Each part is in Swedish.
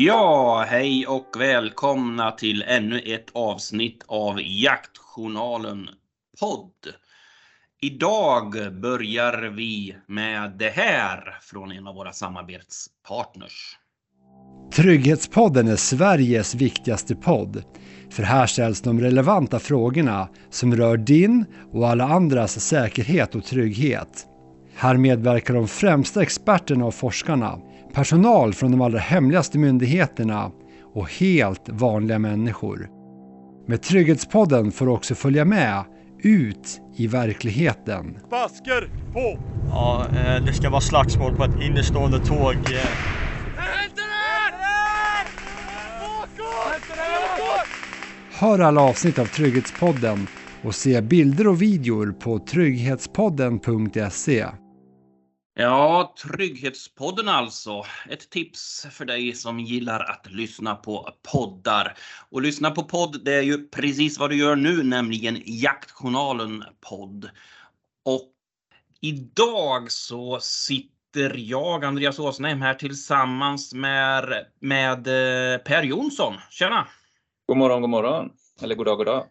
Ja, hej och välkomna till ännu ett avsnitt av Jaktjournalen podd. Idag börjar vi med det här från en av våra samarbetspartners. Trygghetspodden är Sveriges viktigaste podd. För här ställs de relevanta frågorna som rör din och alla andras säkerhet och trygghet. Här medverkar de främsta experterna och forskarna, personal från de allra hemligaste myndigheterna och helt vanliga människor. Med Trygghetspodden får du också följa med ut i verkligheten. Basker på! Ja, eh, det ska vara slagsmål på ett innestående tåg. eh. Hör alla avsnitt av Trygghetspodden och se bilder och videor på trygghetspodden.se. Ja, Trygghetspodden alltså. Ett tips för dig som gillar att lyssna på poddar. Och lyssna på podd, det är ju precis vad du gör nu, nämligen Jaktjournalen podd. Och idag så sitter jag, Andreas Åsneim, här tillsammans med, med eh, Per Jonsson. Tjena! God morgon, god morgon. Eller god dag, god dag.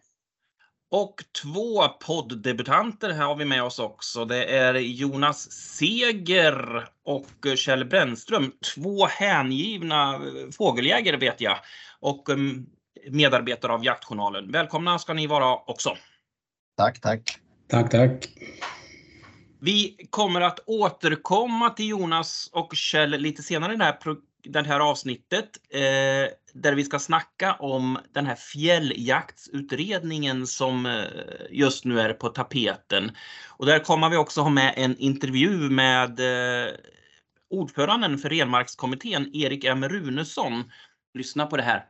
Och två podddebutanter här har vi med oss också. Det är Jonas Seger och Kjell Brännström. Två hängivna fågeljägare vet jag. Och um, medarbetare av Jaktjournalen. Välkomna ska ni vara också. Tack, tack. Tack, tack. Vi kommer att återkomma till Jonas och Kjell lite senare i det här, det här avsnittet. Eh, där vi ska snacka om den här fjälljaktsutredningen som eh, just nu är på tapeten. Och där kommer vi också ha med en intervju med eh, ordföranden för Renmarkskommittén, Erik M Runesson. Lyssna på det här.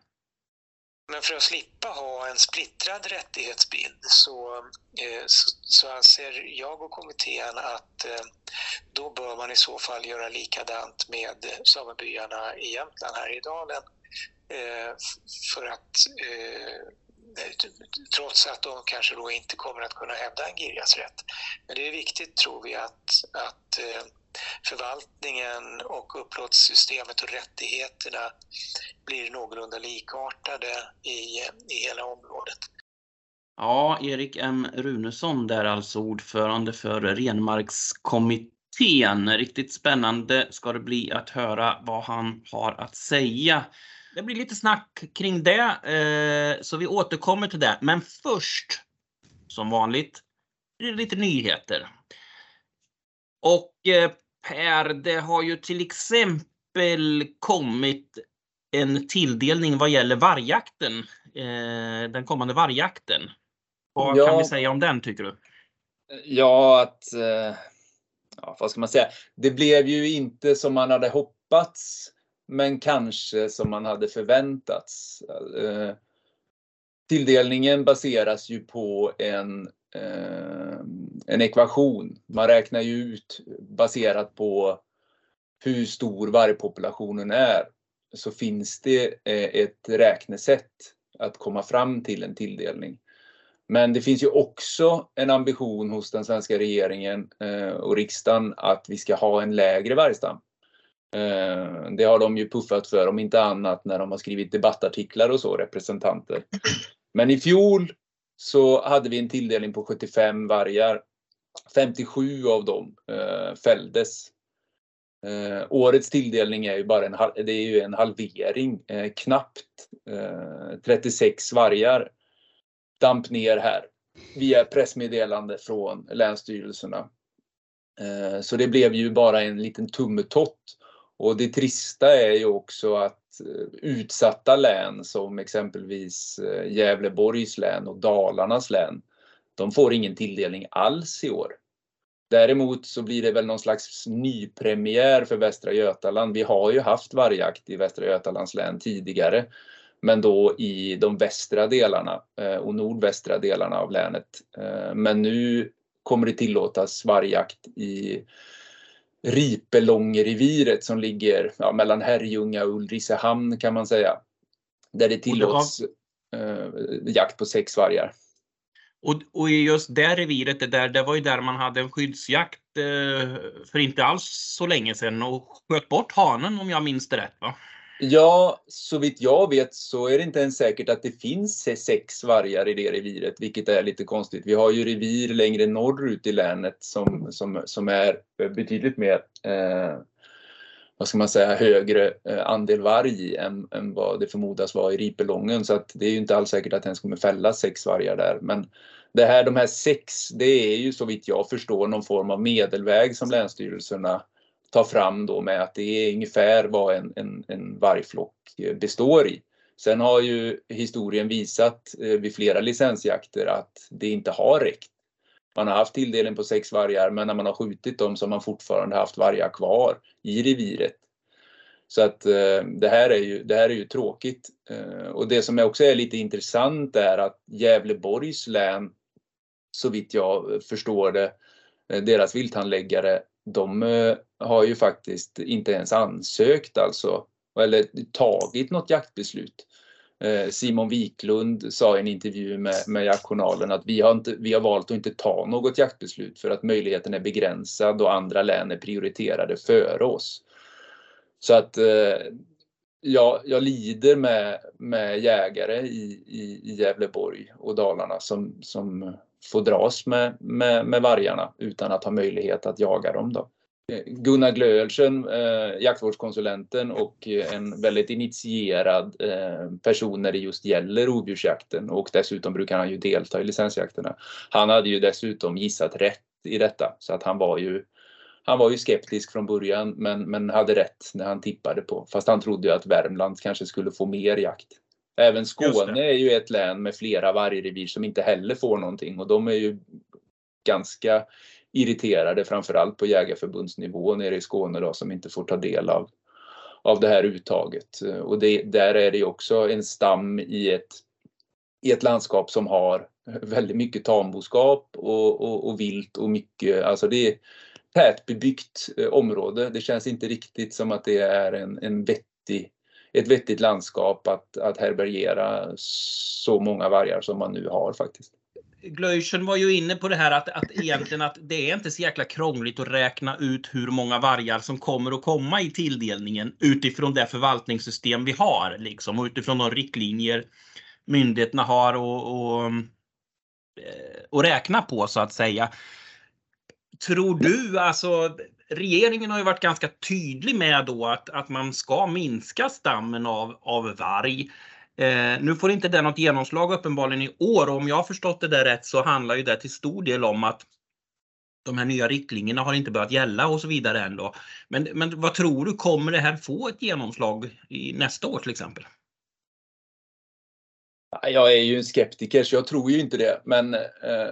Men för att slippa ha en splittrad rättighetsbild så, eh, så, så anser jag och kommittén att eh, då bör man i så fall göra likadant med samebyarna i Jämtland här i dalen. Eh, för att trots att de kanske då inte kommer att kunna hävda en Girjas rätt. Men det är viktigt tror vi att, att eh, förvaltningen och upplåtssystemet och rättigheterna blir någorlunda likartade i, i hela området. Ja, Erik M Runesson där alltså ordförande för Renmarkskommittén. Riktigt spännande ska det bli att höra vad han har att säga. Det blir lite snack kring det, eh, så vi återkommer till det. Men först, som vanligt, blir det lite nyheter. Och eh, Per, det har ju till exempel kommit en tilldelning vad gäller vargjakten, eh, den kommande vargjakten. Vad Ja. kan vi säga om den tycker du? Ja, att... eh, Ja, vad ska man säga? Det blev ju inte som man hade hoppats, men kanske som man hade förväntats. Eh, Tilldelningen baseras ju på en, eh, en ekvation. Man räknar ju ut baserat på hur stor vargpopulationen är. Så finns det eh, ett räknesätt att komma fram till en tilldelning. Men det finns ju också en ambition hos den svenska regeringen eh, och riksdagen att vi ska ha en lägre vargstam. Eh, det har de ju puffat för, om inte annat när de har skrivit debattartiklar och så, representanter. Men i fjol så hade vi en tilldelning på 75 vargar. 57 av dem eh, fälldes. Eh, årets tilldelning är ju bara en, det är ju en halvering, eh, knappt eh, 36 vargar damp ner här via pressmeddelande från länsstyrelserna. Eh, Så det blev ju bara en liten tummetott. Och det trista är ju också att eh, utsatta län som exempelvis eh, Gävleborgs län och Dalarnas län, de får ingen tilldelning alls i år. Däremot så blir det väl någon slags nypremiär för Västra Götaland. Vi har ju haft vargjakt i Västra Götalands län tidigare, men då i de västra delarna eh, och nordvästra delarna av länet. Eh, Men nu kommer det tillåtas vargjakt i Ripelångreviret som ligger ja, mellan Herrljunga och Ulricehamn kan man säga. Där det tillåts eh, jakt på sex vargar. Och, och just det reviret, det, där, det var ju där man hade en skyddsjakt eh, för inte alls så länge sedan och sköt bort hanen om jag minns det rätt. Va? Ja, så vitt jag vet så är det inte ens säkert att det finns sex vargar i det reviret, vilket är lite konstigt. Vi har ju revir längre norrut i länet som, som, som är betydligt mer, eh, vad ska man säga, högre eh, andel varg än, än vad det förmodas vara i Ripelången. Så att det är ju inte alls säkert att det ens kommer fällas sex vargar där. Men det här, de här sex, det är ju så vitt jag förstår någon form av medelväg som länsstyrelserna tar fram då med att det är ungefär vad en, en, en vargflock eh, består i. Sen har ju historien visat eh, vid flera licensjakter att det inte har räckt. Man har haft tilldelning på sex vargar men när man har skjutit dem så har man fortfarande haft vargar kvar i reviret. Så att eh, det, här är ju, det här är ju tråkigt. Eh, och det som också är lite intressant är att Gävleborgs län, så vitt jag förstår det, eh, deras vilthandläggare de eh, har ju faktiskt inte ens ansökt alltså, eller tagit något jaktbeslut. Eh, Simon Wiklund sa i en intervju med, med Jaktjournalen att vi har, inte, vi har valt att inte ta något jaktbeslut för att möjligheten är begränsad och andra län är prioriterade före oss. Så att eh, ja, jag lider med, med jägare i, i, i Gävleborg och Dalarna som, som får dras med, med, med vargarna utan att ha möjlighet att jaga dem. Då. Gunnar Glöelsen, eh, jaktvårdskonsulenten och en väldigt initierad eh, person när det just gäller rovdjursjakten och dessutom brukar han ju delta i licensjakterna. Han hade ju dessutom gissat rätt i detta så att han var ju han var ju skeptisk från början men, men hade rätt när han tippade på, fast han trodde ju att Värmland kanske skulle få mer jakt. Även Skåne är ju ett län med flera vargrevir som inte heller får någonting och de är ju ganska irriterade framförallt på jägarförbundsnivå nere i Skåne då, som inte får ta del av, av det här uttaget. Och det, där är det också en stam i ett, i ett landskap som har väldigt mycket tamboskap och, och, och vilt och mycket, alltså det är tätbebyggt eh, område. Det känns inte riktigt som att det är en, en vettig ett vettigt landskap att, att härbärgera så många vargar som man nu har faktiskt. Glöjsen var ju inne på det här att, att egentligen att det är inte så jäkla krångligt att räkna ut hur många vargar som kommer att komma i tilldelningen utifrån det förvaltningssystem vi har liksom och utifrån de riktlinjer myndigheterna har och, och, eh, och räkna på så att säga. Tror du alltså regeringen har ju varit ganska tydlig med då att, att man ska minska stammen av, av varg. Eh, nu får inte det något genomslag uppenbarligen i år och om jag har förstått det där rätt så handlar ju det till stor del om att de här nya riktlinjerna har inte börjat gälla och så vidare än då. Men, men vad tror du, kommer det här få ett genomslag i nästa år till exempel? Jag är ju en skeptiker så jag tror ju inte det. Men eh,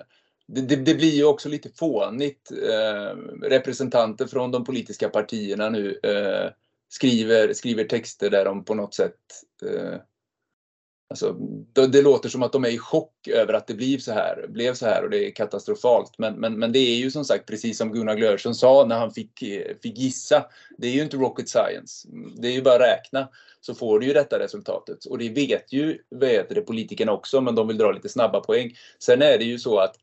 det, det, det, blir ju också lite fånigt. Eh, representanter från de politiska partierna nu eh, skriver, skriver texter där de på något sätt eh, Alltså, det, det, låter som att de är i chock över att det blev så här, blev så här och det är katastrofalt. Men, men, men det är ju som sagt precis som Gunnar Glörsson sa när han fick, eh, fick gissa. Det är ju inte rocket science. Det är ju bara att räkna så får du ju detta resultatet. Och det vet ju vet det, politikerna också men de vill dra lite snabba poäng. Sen är det ju så att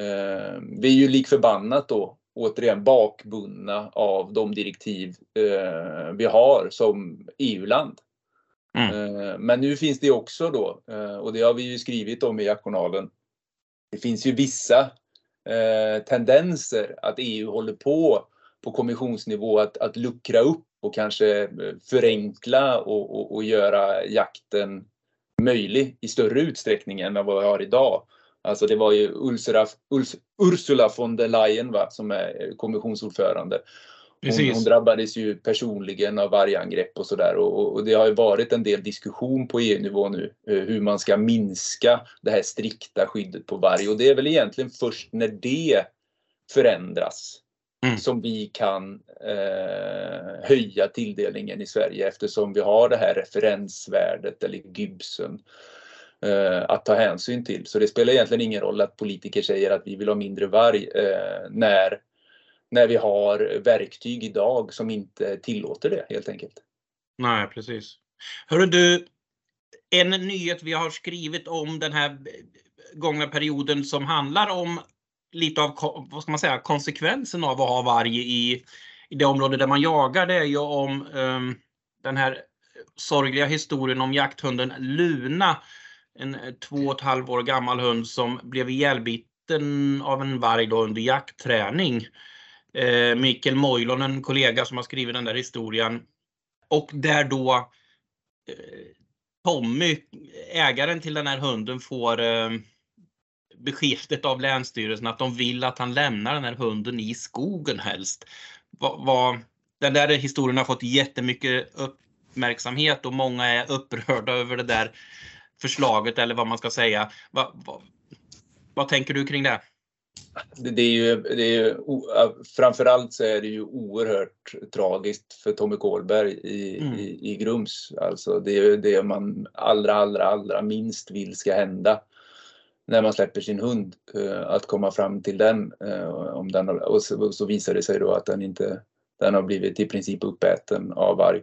Eh, vi är ju lik förbannat då återigen bakbundna av de direktiv eh, vi har som EU-land. Mm. Eh, men nu finns det också då, eh, och det har vi ju skrivit om i jaktjournalen, det finns ju vissa eh, tendenser att EU håller på på kommissionsnivå att, att luckra upp och kanske förenkla och, och, och göra jakten möjlig i större utsträckning än vad vi har idag. Alltså det var ju Ursula, Ursula von der Leyen va, som är kommissionsordförande. Hon, hon, drabbades ju personligen av vargangrepp och sådär och, och, det har ju varit en del diskussion på EU-nivå nu eh, hur man ska minska det här strikta skyddet på varg och det är väl egentligen först när det förändras mm. som vi kan eh, höja tilldelningen i Sverige eftersom vi har det här referensvärdet eller GYBSen Eh, att ta hänsyn till. Så det spelar egentligen ingen roll att politiker säger att vi vill ha mindre varg eh, när, när vi har verktyg idag som inte tillåter det helt enkelt. Nej, precis. Hörru du, en nyhet vi har skrivit om den här gångna perioden som handlar om lite av vad ska man säga, konsekvensen av att ha varg i, i det område där man jagar, det är ju om um, den här sorgliga historien om jakthunden Luna. En eh, två och ett halv år gammal hund som blev ihjälbiten av en varg då under jaktträning. Eh, Mikael Moilon, en kollega som har skrivit den där historien. Och där då eh, Tommy, ägaren till den här hunden, får eh, beskedet av Länsstyrelsen att de vill att han lämnar den här hunden i skogen helst. Va, va, den där historien har fått jättemycket uppmärksamhet och många är upprörda över det där förslaget eller vad man ska säga. Va, va, vad tänker du kring det? Det, är ju, det är ju, framförallt så är det ju oerhört tragiskt för Tommy Kålberg i, mm. i, i Grums. Alltså det är det man allra, allra, allra minst vill ska hända när man släpper sin hund. Eh, att komma fram till den, eh, om den och så, så visar det sig då att den inte den har blivit i princip uppäten av varg.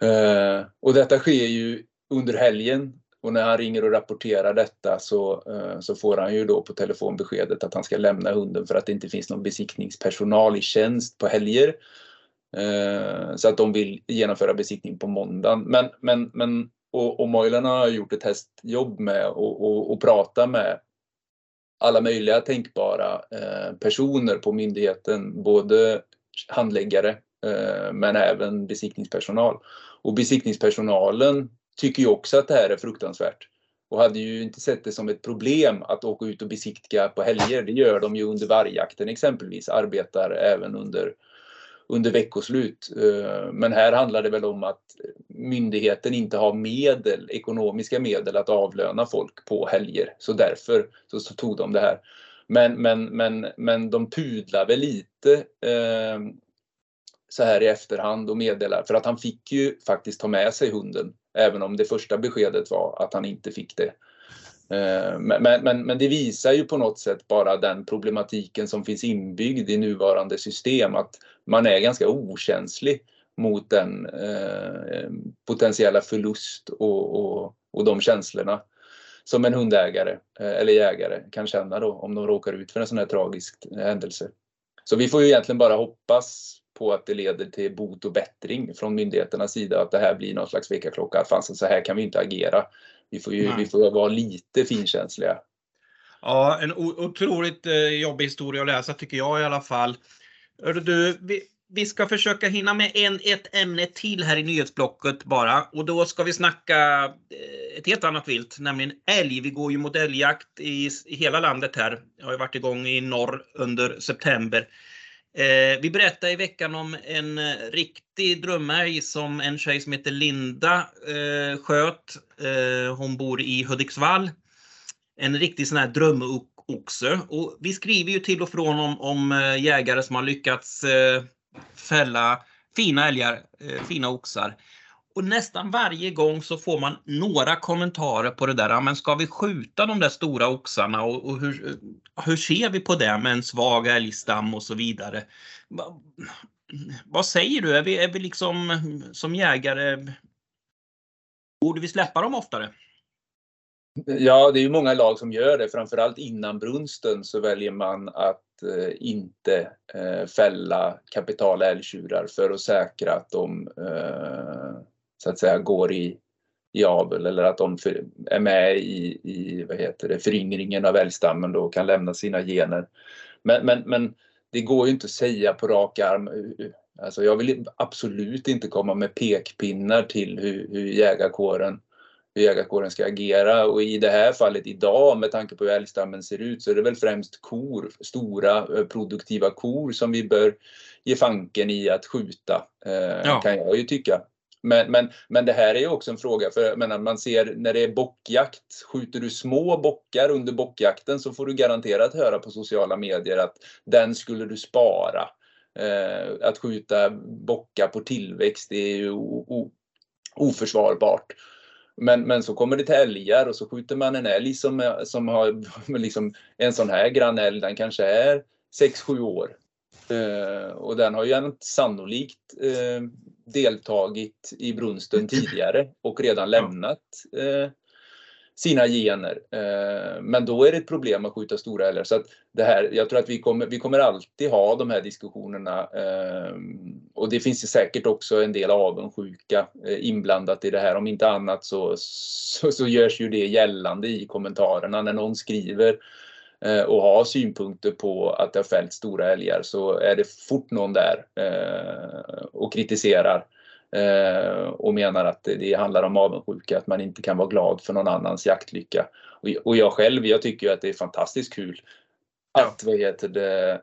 Eh, och detta sker ju under helgen och när han ringer och rapporterar detta så, eh, så får han ju då på telefon beskedet att han ska lämna hunden för att det inte finns någon besiktningspersonal i tjänst på helger. Eh, så att de vill genomföra besiktning på måndagen. Men, men, men, och, och Moilan har gjort ett hästjobb med och, och, och prata med alla möjliga tänkbara eh, personer på myndigheten, både handläggare men även besiktningspersonal. Och besiktningspersonalen tycker ju också att det här är fruktansvärt och hade ju inte sett det som ett problem att åka ut och besiktiga på helger. Det gör de ju under vargjakten exempelvis, arbetar även under, under veckoslut. Eh, men här handlar det väl om att myndigheten inte har medel, ekonomiska medel att avlöna folk på helger. Så därför så, så tog de det här. Men, men, men, men de pudlar väl lite eh, så här i efterhand och meddelar, för att han fick ju faktiskt ta med sig hunden Även om det första beskedet var att han inte fick det. Eh, men, men, men det visar ju på något sätt bara den problematiken som finns inbyggd i nuvarande system. Att man är ganska okänslig mot den eh, potentiella förlust och, och, och de känslorna som en hundägare eh, eller jägare kan känna då om de råkar ut för en sån här tragisk händelse. Så vi får ju egentligen bara hoppas på att det leder till bot och bättring från myndigheternas sida, att det här blir någon slags väckarklocka. Fan, så här kan vi inte agera. Vi får ju vi får vara lite finkänsliga. Ja, en otroligt eh, jobbig historia att läsa tycker jag i alla fall. Du, vi, vi ska försöka hinna med en, ett ämne till här i nyhetsblocket bara och då ska vi snacka eh, ett helt annat vilt, nämligen älg. Vi går ju mot älgjakt i, i hela landet här. Jag har ju varit igång i norr under september. Eh, vi berättade i veckan om en eh, riktig drömälg som en tjej som heter Linda eh, sköt. Eh, hon bor i Hudiksvall. En riktig sån här drömoxe. Och vi skriver ju till och från om, om eh, jägare som har lyckats eh, fälla fina älgar, eh, fina oxar. Och nästan varje gång så får man några kommentarer på det där. Ja, Men ska vi skjuta de där stora oxarna och, och hur, hur ser vi på det med en svag älgstam och så vidare? Va, vad säger du? Är vi, är vi liksom som jägare, borde vi släppa dem oftare? Ja, det är ju många lag som gör det. Framförallt innan brunsten så väljer man att eh, inte eh, fälla kapitala älgtjurar för att säkra att de eh, så att säga går i, i avel eller att de för, är med i, i vad heter det, föryngringen av älgstammen då och kan lämna sina gener. Men, men, men det går ju inte att säga på rak arm. Alltså jag vill absolut inte komma med pekpinnar till hur, hur jägarkåren hur jägarkåren ska agera och i det här fallet idag med tanke på hur älgstammen ser ut så är det väl främst kor, stora eh, produktiva kor som vi bör ge fanken i att skjuta eh, ja. kan jag ju tycka. Men, men, men det här är ju också en fråga, för menar, man ser när det är bockjakt, skjuter du små bockar under bockjakten så får du garanterat höra på sociala medier att den skulle du spara. Eh, att skjuta bockar på tillväxt är ju oförsvarbart. Men, men så kommer det till älgar och så skjuter man en älg som, som har liksom en sån här grann älg, den kanske är 6-7 år. Eh, och den har ju sannolikt eh, deltagit i brunsten tidigare och redan lämnat eh, sina gener. Eh, men då är det ett problem att skjuta stora älgar. Så att det här, jag tror att vi kommer, vi kommer alltid ha de här diskussionerna eh, och det finns ju säkert också en del avundsjuka eh, inblandat i det här. Om inte annat så, så, så görs ju det gällande i kommentarerna när någon skriver och har synpunkter på att det har fällt stora älgar så är det fort någon där eh, och kritiserar eh, och menar att det, handlar om avundsjuka, att man inte kan vara glad för någon annans jaktlycka. Och, jag själv, jag tycker att det är fantastiskt kul att vad heter det,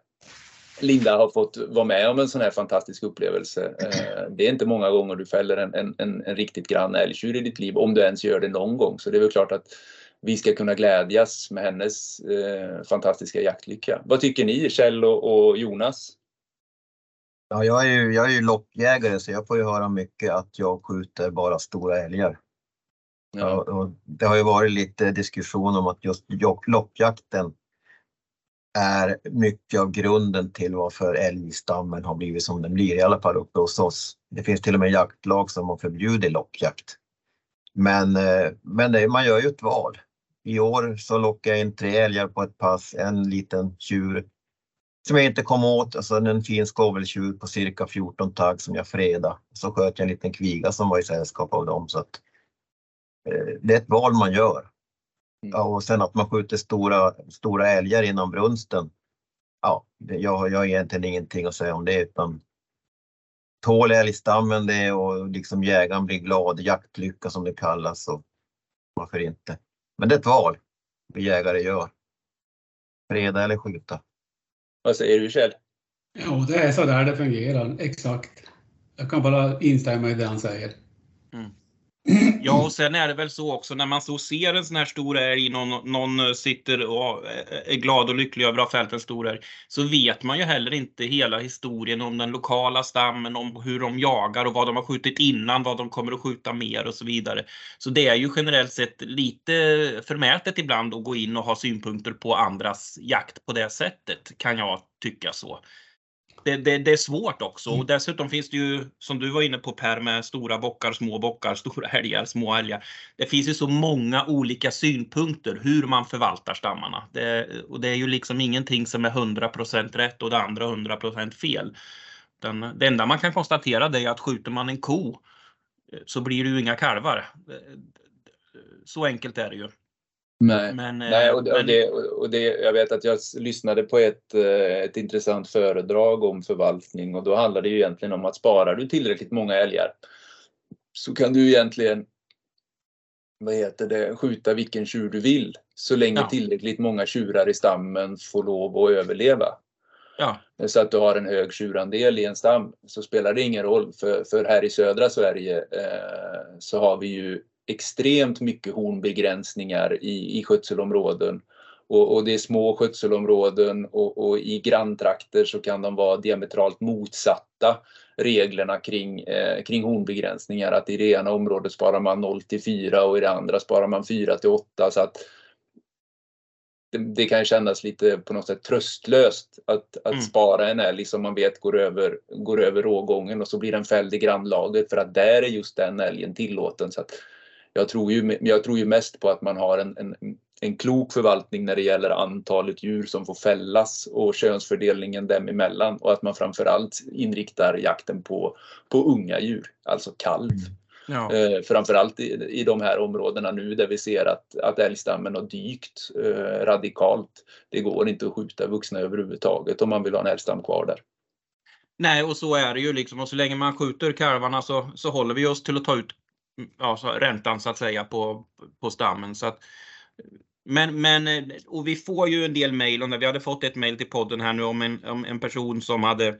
Linda har fått vara med om en sån här fantastisk upplevelse. Eh, det är inte många gånger du fäller en, en, en, en riktigt grann älgtjur i ditt liv, om du ens gör det någon gång. Så det är väl klart att vi ska kunna glädjas med hennes eh, fantastiska jaktlycka. Vad tycker ni, Kjell och, och Jonas? Ja, jag är ju, jag är ju loppjägare så jag får ju höra mycket att jag skjuter bara stora älgar. Ja. och det har ju varit lite diskussion om att just loppjakten är mycket av grunden till varför älgstammen har blivit som den blir, i alla fall uppe hos oss. Det finns till och med jaktlag som har förbjudit loppjakt. Men, eh, men det, man gör ju ett val. I år så lockade jag in tre älgar på ett pass, en liten tjur som jag inte kom åt, alltså en fin skoveltjur på cirka 14 tagg som jag fredade. Så sköt jag en liten kviga som var i sällskap av dem. Så att, eh, det är ett val man gör. Mm. Ja, och sen att man skjuter stora, stora älgar inom brunsten. Ja, det, jag, jag har egentligen ingenting att säga om det utan tål älgstammen det och liksom jägaren blir glad, jaktlycka som det kallas. Och varför inte? Men det är ett val vi jägare gör. Freda eller skjuta. Vad säger du Kjell? Jo, det är så där det fungerar, exakt. Jag kan bara instämma i det han säger. Mm. Ja, och sen är det väl så också när man så ser en sån här stor älg, någon, någon sitter och är glad och lycklig över att ha fällt en stor älg, så vet man ju heller inte hela historien om den lokala stammen, om hur de jagar och vad de har skjutit innan, vad de kommer att skjuta mer och så vidare. Så det är ju generellt sett lite förmätet ibland att gå in och ha synpunkter på andras jakt på det sättet, kan jag tycka så det, det, det, är svårt också och mm. dessutom finns det ju som du var inne på Per med stora bockar, små bockar, stora älgar, små älgar. Det finns ju så många olika synpunkter hur man förvaltar stammarna. Det, och det är ju liksom ingenting som är 100% rätt och det andra 100% fel. Den, det enda man kan konstatera det är att skjuter man en ko så blir det ju inga kalvar. Så enkelt är det ju. Nej, men, Nej och, men... och, det, och det, jag vet att jag lyssnade på ett, eh, ett intressant föredrag om förvaltning och då handlar det ju egentligen om att sparar du tillräckligt många älgar så kan du egentligen vad heter det, skjuta vilken tjur du vill så länge ja. tillräckligt många tjurar i stammen får lov att överleva. Ja. Så att du har en hög tjurandel i en stam så spelar det ingen roll för, för här i södra Sverige eh, så har vi ju extremt mycket hornbegränsningar i, i skötselområden. Och, och det är små skötselområden och, och, i granntrakter så kan de vara diametralt motsatta reglerna kring, eh, kring hornbegränsningar. Att i det ena området sparar man 0 till 4 och i det andra sparar man 4 till 8. Så att det, det kan kännas lite på något sätt tröstlöst att, att mm. spara en älg som man vet går över, går över rågången och så blir den fälld i grannlaget för att där är just den älgen tillåten. Så att jag tror ju, jag tror ju mest på att man har en, en, en klok förvaltning när det gäller antalet djur som får fällas och könsfördelningen dem emellan och att man framförallt inriktar jakten på, på unga djur, alltså kalv. Mm. Ja. Eh, framförallt i, i de här områdena nu där vi ser att, att älgstammen har dykt eh, radikalt. Det går inte att skjuta vuxna överhuvudtaget om man vill ha en älgstam kvar där. Nej, och så är det ju liksom. Och så länge man skjuter kalvarna så, så håller vi oss till att ta ut ja, så räntan så att säga på, på stammen. Så att, men, men, och vi får ju en del mejl om det. Vi hade fått ett mejl till podden här nu om en, om en person som hade,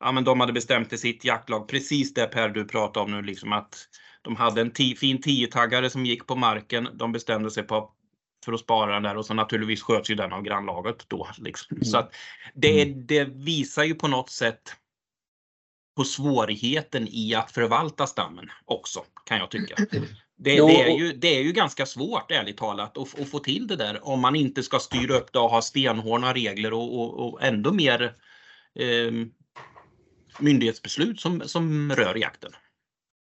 ja men de hade bestämt sig sitt jaktlag, precis det Per du pratade om nu, liksom att de hade en tio, fin tiotaggare som gick på marken. De bestämde sig på för att spara den där och så naturligtvis sköts ju den av grannlaget då. Liksom. Mm. Så att det, mm. det visar ju på något sätt på svårigheten i att förvalta stammen också, kan jag tycka. Det, det, är, ju, det är ju ganska svårt, ärligt talat, att, att, få till det där om man inte ska styra upp det och ha stenhårda regler och, och, och ändå mer eh, myndighetsbeslut som, som rör jakten.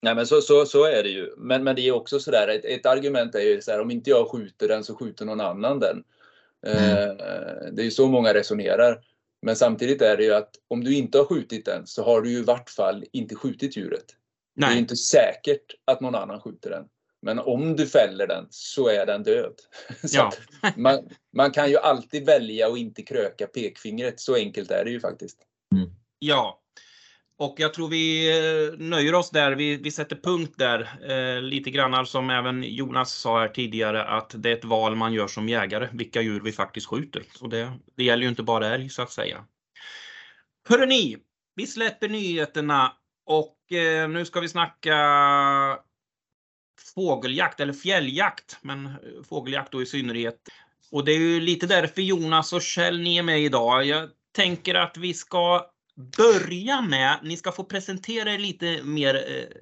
Nej men så, så, så är det ju. Men, men det är också sådär, ett, ett argument är ju så här, om inte jag skjuter den så skjuter någon annan den. Mm. Eh, det är så många resonerar. Men samtidigt är det ju att om du inte har skjutit den så har du ju i vart fall inte skjutit djuret. Nej. Det är inte säkert att någon annan skjuter den. Men om du fäller den så är den död. Ja. man, man, kan ju alltid välja att inte kröka pekfingret. Så enkelt är det ju faktiskt. Mm. Ja, och jag tror vi eh, nöjer oss där. Vi, vi sätter punkt där. Eh, lite grann som även Jonas sa här tidigare att det är ett val man gör som jägare, vilka djur vi faktiskt skjuter. Så det, det gäller ju inte bara älg så att säga. Hörrni, vi släpper nyheterna och eh, nu ska vi snacka fågeljakt eller fjälljakt, men eh, fågeljakt då i synnerhet. Och det är ju lite därför Jonas och Kjell ni är med idag. Jag tänker att vi ska börja med, ni ska få presentera er lite mer eh,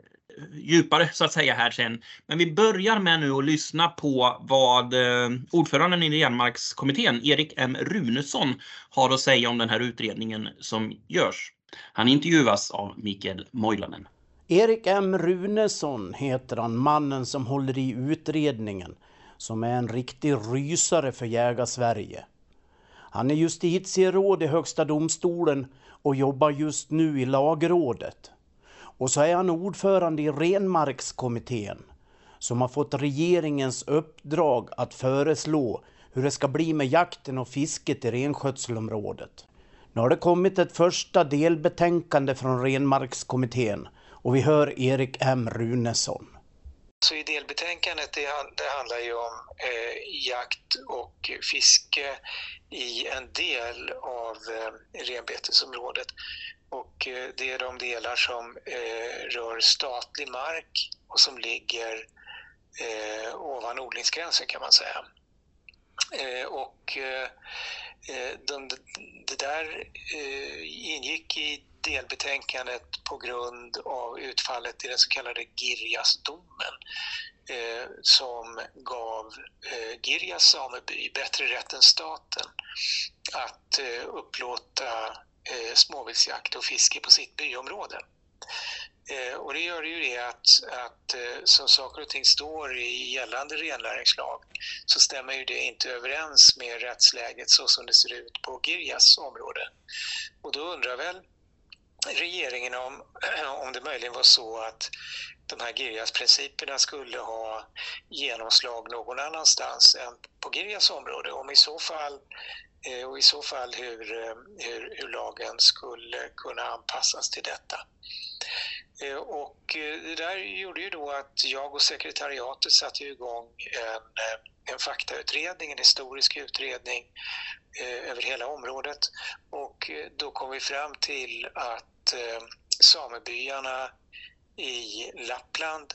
djupare så att säga här sen. Men vi börjar med nu att lyssna på vad eh, ordföranden i Renmarkskommittén, Erik M Runesson, har att säga om den här utredningen som görs. Han intervjuas av Mikael Moilanen. Erik M Runesson heter han, mannen som håller i utredningen, som är en riktig rysare för Jägarsverige. Han är justitieråd i Högsta domstolen och jobbar just nu i lagrådet. Och så är han ordförande i Renmarkskommittén som har fått regeringens uppdrag att föreslå hur det ska bli med jakten och fisket i renskötselområdet. Nu har det kommit ett första delbetänkande från Renmarkskommittén och vi hör Erik M Runesson. Så i delbetänkandet det, det handlar ju om eh, jakt och fiske i en del av eh, renbetesområdet. Och eh, det är de delar som eh, rör statlig mark och som ligger eh, ovan odlingsgränsen kan man säga. Eh, och eh, eh, de, det där eh, ingick i delbetänkandet på grund av utfallet i den så kallade Girjasdomen eh, som gav eh, Girjas sameby bättre rätt än staten att eh, upplåta eh, småviltsjakt och fiske på sitt byområde. Eh, och det gör ju det att, att eh, som saker och ting står i gällande rennäringslag så stämmer ju det inte överens med rättsläget så som det ser ut på Girjas område. Och då undrar väl regeringen om, om det möjligen var så att de här Girjas-principerna skulle ha genomslag någon annanstans än på Girjas område. Om i så fall, Eh, och i så fall hur, eh, hur, hur lagen skulle kunna anpassas till detta. Eh, och det där gjorde ju då att jag och sekretariatet satte igång en, en faktautredning, en historisk utredning över hela området. Och då kom vi fram till att samebyarna i Lappland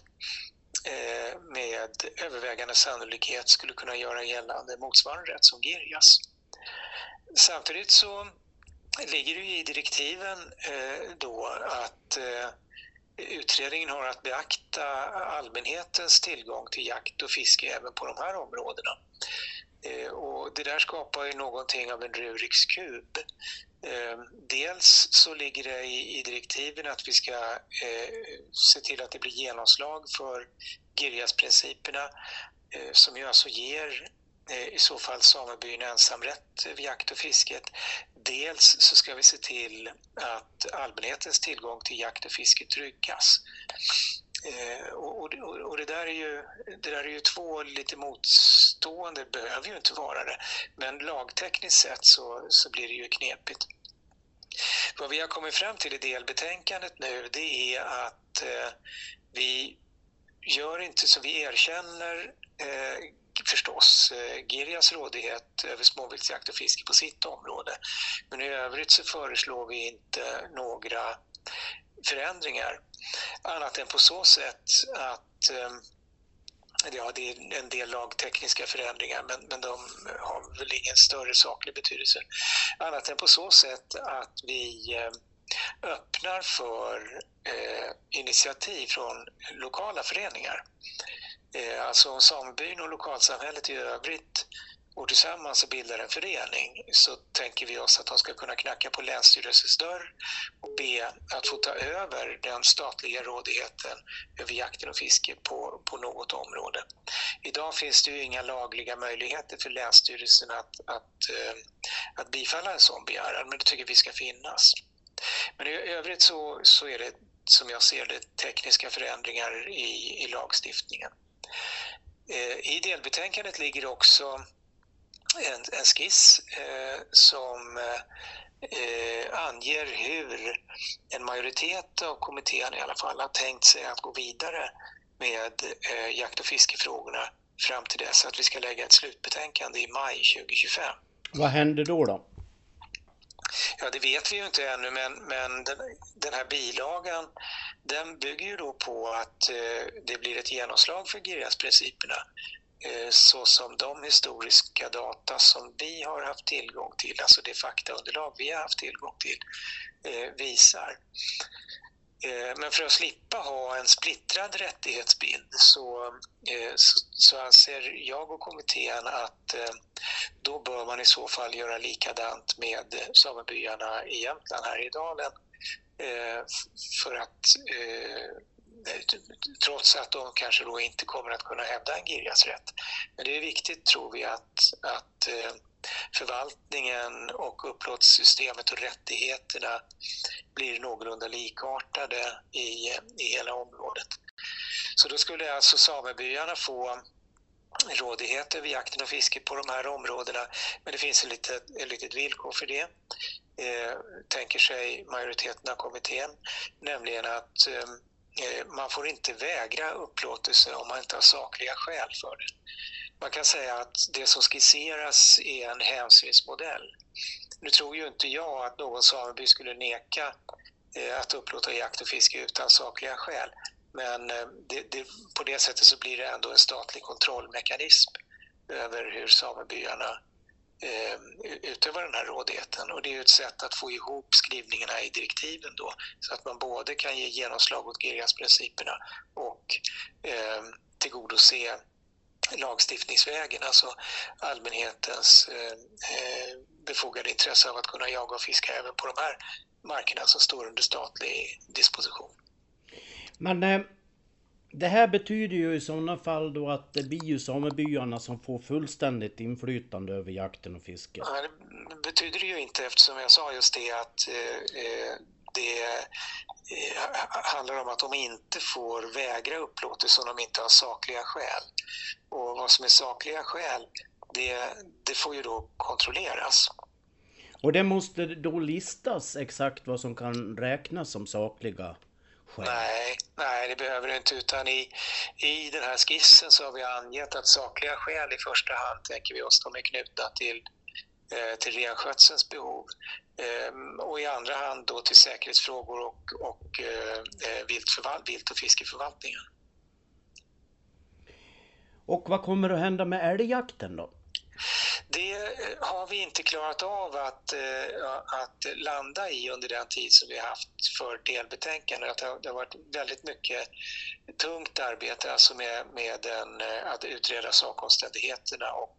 med övervägande sannolikhet skulle kunna göra gällande motsvarande rätt som Girjas. Samtidigt så ligger det i direktiven eh, då att eh, utredningen har att beakta allmänhetens tillgång till jakt och fiske även på de här områdena. Eh, och det där skapar ju någonting av en Ruriks kub. Dels så ligger det i, direktiven att vi ska se till att det blir genomslag för Girjasprinciperna som ju alltså ger i så fall samebyn ensamrätt vid jakt och fisket. Dels så ska vi se till att allmänhetens tillgång till jakt och fiske tryggas. Eh, och, och, och, det, där är ju, det där är ju två lite motstående, behöver ju inte vara det, men lagtekniskt sett så, så blir det ju knepigt. Vad vi har kommit fram till i delbetänkandet nu det är att eh, vi gör inte så vi erkänner eh, förstås eh, Girjas rådighet över småviltsjakt och fiske på sitt område. Men i övrigt så föreslår vi inte några förändringar. Annat än på så sätt att eh, Ja, det är en del lagtekniska förändringar men, men de har väl ingen större saklig betydelse. Annat än på så sätt att vi eh, öppnar för eh, initiativ från lokala föreningar. Eh, alltså om samebyn och lokalsamhället i övrigt går tillsammans och bildar en förening så tänker vi oss att de ska kunna knacka på Länsstyrelsens dörr och be att få ta över den statliga rådigheten över jakten och fisket på, på något område. Idag finns det ju inga lagliga möjligheter för Länsstyrelsen att, att, eh, att bifalla en sån begäran, men det tycker vi ska finnas. Men i övrigt så, så är det som jag ser det tekniska förändringar i, i lagstiftningen. Eh, I delbetänkandet ligger också en, en skiss eh, som eh, anger hur en majoritet av kommittén i alla fall har tänkt sig att gå vidare med eh, jakt och fiskefrågorna fram till dess att vi ska lägga ett slutbetänkande i maj 2025. Vad händer då? då? Ja, det vet vi ju inte ännu, men, men den, den här bilagan den bygger ju då på att eh, det blir ett genomslag för Girjasprinciperna Eh, så som de historiska data som vi har haft tillgång till, alltså det faktaunderlag vi har haft tillgång till, eh, visar. Eh, men för att slippa ha en splittrad rättighetsbild så, eh, så, så, anser jag och kommittén att eh, då bör man i så fall göra likadant med samebyarna i Jämtland, här i dalen, för att trots att de kanske då inte kommer att kunna hävda en Girjas rätt. Men det är viktigt, tror vi, att, att förvaltningen och upplåtelsesystemet och rättigheterna blir någorlunda likartade i, i hela området. Så då skulle alltså samebyarna få rådighet över jakten och fisket på de här områdena. Men det finns ett litet, ett litet villkor för det, eh, tänker sig majoriteten av kommittén, nämligen att Eh, man får inte vägra upplåtelse om man inte har sakliga skäl för det. Man kan säga att det som skisseras är en hänsynsmodell. Nu tror ju inte jag att någon sameby skulle neka eh, att upplåta jakt och fiske utan sakliga skäl. Men eh, det, det, på det sättet så blir det ändå en statlig kontrollmekanism över hur samebyarna eh, utövar den här rådigheten. Och det är ett sätt att få ihop skrivningarna i direktiven då så att man både kan ge genomslag åt Girjasprinciperna och eh, tillgodose lagstiftningsvägen, alltså allmänhetens eh, eh, befogade intresse av att kunna jaga och fiska även på de här markerna som står under statlig disposition. Men eh, det här betyder ju i sådana fall då att det blir ju samebyarna som får fullständigt inflytande över jakten och fisket. Ja, det betyder det ju inte eftersom jag sa just det att eh det eh, handlar om att de inte får vägra upplåtelse om de inte har sakliga skäl. Och vad som är sakliga skäl, det, det får ju då kontrolleras. Och det måste då listas exakt vad som kan räknas som sakliga Själv. Nej, nej, det behöver det inte. Utan i, i den här skissen så har vi angett att sakliga skäl i första hand tänker vi oss de är knutna till, eh, till renskötselns behov. Ehm, och i andra hand då till säkerhetsfrågor och, och eh, eh vilt och fiskeförvaltningen. Och vad kommer att hända med älgjakten då? Det eh, har vi inte klarat av att, eh, att landa i under den tid som vi har haft för delbetänkandet. Det har varit väldigt mycket tungt arbete alltså med, med en, eh, att utreda sakomständigheterna och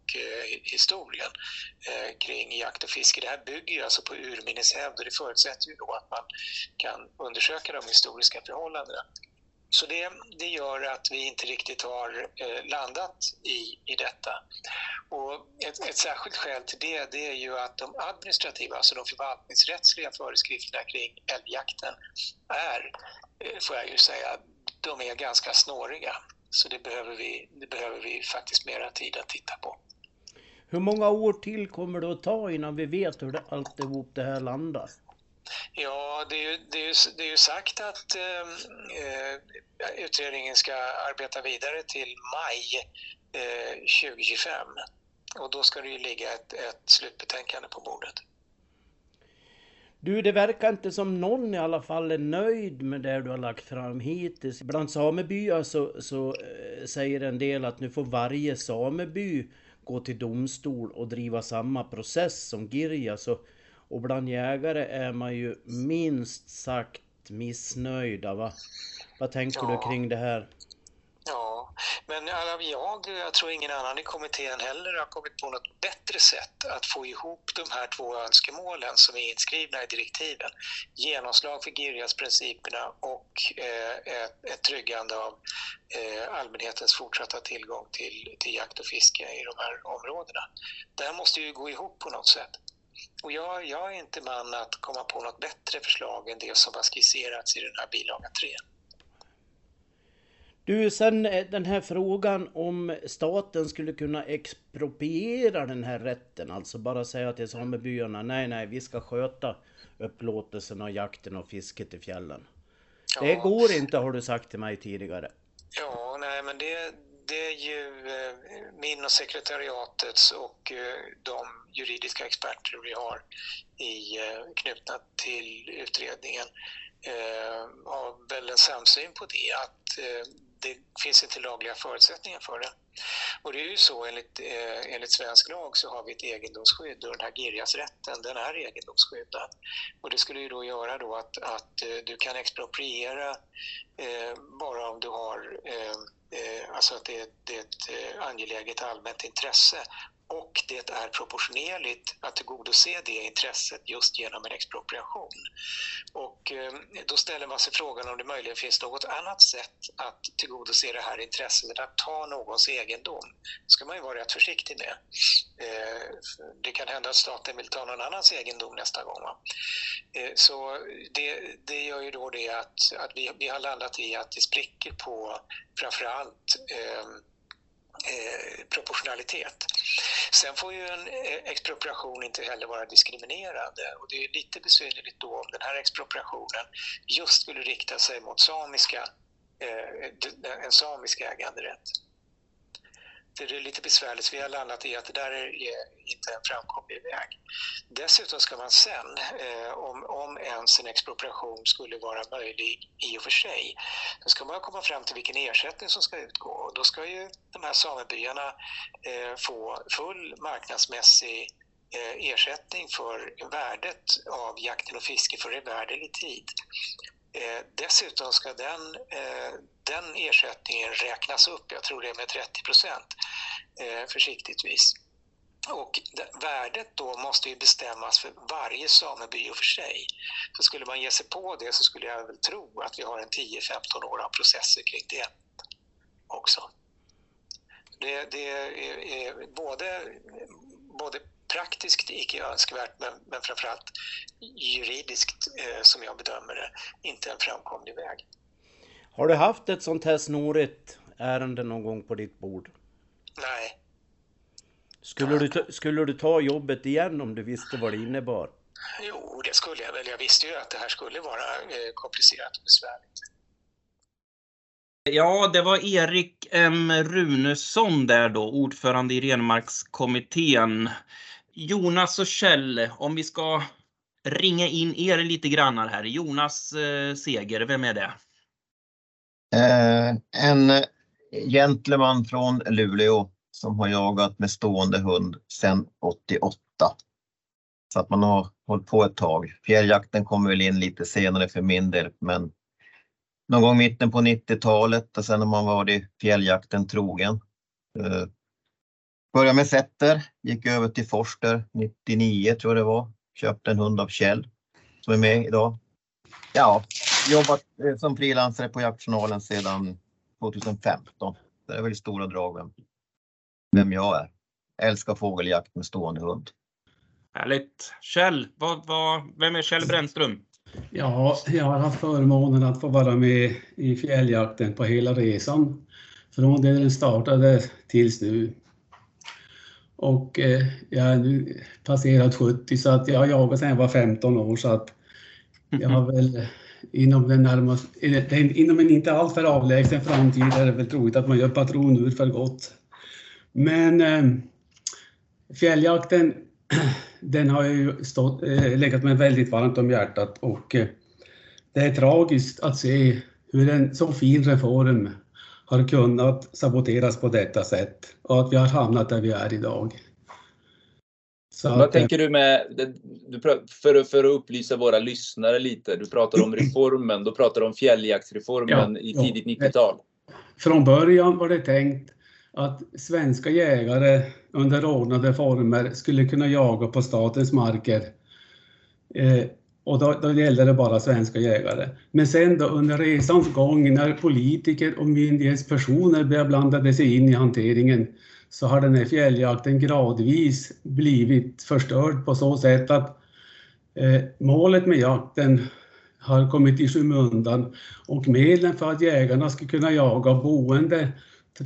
historien kring jakt och fiske. Det här bygger ju alltså på urminneshävd och det förutsätter ju då att man kan undersöka de historiska förhållandena. Så det, det gör att vi inte riktigt har eh, landat i, i detta. Och ett, ett särskilt skäl till det, det är ju att de administrativa, alltså de förvaltningsrättsliga föreskrifterna kring älgjakten är, eh, får jag ju säga, de är ganska snåriga. Så det behöver vi, det behöver vi faktiskt mera tid att titta på. Hur många år till kommer det att ta innan vi vet hur det, alltihop det här landar? Ja, det är ju, det är ju, det är ju sagt att ehm, eh, utredningen ska arbeta vidare till maj eh, 2025 och då ska det ju ligga ett, ett slutbetänkande på bordet. Du, det verkar inte som någon i alla fall är nöjd med det du har lagt fram hittills. Bland samebyar så, så eh, säger en del att nu får varje sameby gå till domstol och driva samma process som Girja. Så och bland jägare är man ju minst sagt missnöjda va? Vad tänker ja. du kring det här? Ja, Men jag, jag tror ingen annan i kommittén heller har kommit på något bättre sätt att få ihop de här två önskemålen som är inskrivna i direktiven. Genomslag för Girjasprinciperna och eh, ett, ett tryggande av eh, allmänhetens fortsatta tillgång till, till jakt och fiske i de här områdena. Det här måste ju gå ihop på något sätt. Och jag, jag är inte man att komma på något bättre förslag än det som har skisserats i den här bilaga 3. Du, sen eh, den här frågan om staten skulle kunna expropriera den här rätten, alltså bara säga till samebyarna nej, nej, vi ska sköta upplåtelsen av jakten och fisket i fjällen. Ja. Det går inte har du sagt till mig tidigare. Ja, nej, men det, det är ju eh, min och sekretariatets och de juridiska experter vi har i, eh, knutna till utredningen eh, har väl en samsyn på det att det finns inte lagliga förutsättningar för det. Och det är ju så enligt, eh, enligt svensk lag så har vi ett egendomsskydd och den här Girjasrätten den är egendomsskyddad. Och det skulle ju då göra då att, att eh, du kan expropriera eh, bara om du har eh, eh alltså att det, det är ett eh, angeläget allmänt intresse och det är proportionerligt att tillgodose det intresset just genom en expropriation. Och eh, då ställer man sig frågan om det möjligen finns något annat sätt att tillgodose det här intresset än att ta någons egendom. Det ska man ju vara rätt försiktig med. Eh, det kan hända att staten vill ta någon annans egendom nästa gång. Eh, så det, det gör ju då det att, att vi, vi har landat i att det spricker på framförallt eh, Eh, proportionalitet. Sen får ju en eh, expropriation inte heller vara diskriminerande och det är lite besynnerligt då om den här expropriationen just skulle rikta sig mot samiska, eh, en samisk äganderätt det är lite besvärligt. Vi har landat i att det där är inte en framkomlig väg. Dessutom ska man sen, eh, om, om ens en expropriation skulle vara möjlig i och för sig, så ska man komma fram till vilken ersättning som ska utgå. då ska ju de här samebyarna eh, få full marknadsmässig eh, ersättning för värdet av jakten och fisket för evärdelig tid. Eh, dessutom ska den, eh, den ersättningen räknas upp, jag tror det är med 30 procent eh, försiktigtvis. Och värdet då måste ju bestämmas för varje sameby för sig. Så skulle man ge sig på det så skulle jag väl tro att vi har en 10-15 år av processer kring det också. Det, det är, är både, både praktiskt icke önskvärt men, men framförallt juridiskt, eh, som jag bedömer det, inte en framkomlig väg. Har du haft ett sånt här snårigt ärende någon gång på ditt bord? Nej. Skulle du, ta, skulle du ta jobbet igen om du visste vad det innebar? Jo, det skulle jag väl. Jag visste ju att det här skulle vara eh, komplicerat och besvärligt. Ja, det var Erik M Runesson där då, ordförande i Renmarkskommittén. Jonas och Kjell, om vi ska ringa in er lite grannar här. Jonas eh, Seger, vem är det? Eh, en eh, gentleman från Luleå som har jagat med stående hund sedan 88. Så att man har hållit på ett tag. Fjälljakten kommer väl in lite senare för min del, men någon gång mitten på 90-talet och sen har man varit fjälljakten trogen. Eh, Började med setter, gick över till Forster 99 tror jag det var. Köpte en hund av Kjell som är med idag. Ja, jobbat eh, som frilansare på Jaktjournalen sedan 2015. Det är väl stora drag vem, vem jag är. Älskar fågeljakt med stående hund. Härligt. Kjell, vad, vad, vem är Kjell Brännström? Ja, jag har haft förmånen att få vara med i fjälljakten på hela resan. Från det den startade tills nu. Och eh, jag är nu passerat 70 så att jag har jagat sedan jag var 15 år så att jag har väl inom, den närmaste, inom en inte alltför avlägsen framtid är det väl troligt att man gör patronur för gott. Men eh, fjälljakten, den har ju stått, eh, legat mig väldigt varmt om hjärtat och eh, det är tragiskt att se hur en så fin reform har kunnat saboteras på detta sätt och att vi har hamnat där vi är idag. Så Vad att, tänker du med, för, för att upplysa våra lyssnare lite, du pratar om reformen, då pratar du om fjälljaktsreformen ja, i tidigt 90-tal. från början var det tänkt att svenska jägare under ordnade former skulle kunna jaga på statens marker. Eh, och då, då gällde det bara svenska jägare. Men sen då under resans gång när politiker och myndighetspersoner började blanda sig in i hanteringen så har den här fjälljakten gradvis blivit förstörd på så sätt att eh, målet med jakten har kommit i skymundan och medlen för att jägarna ska kunna jaga boende,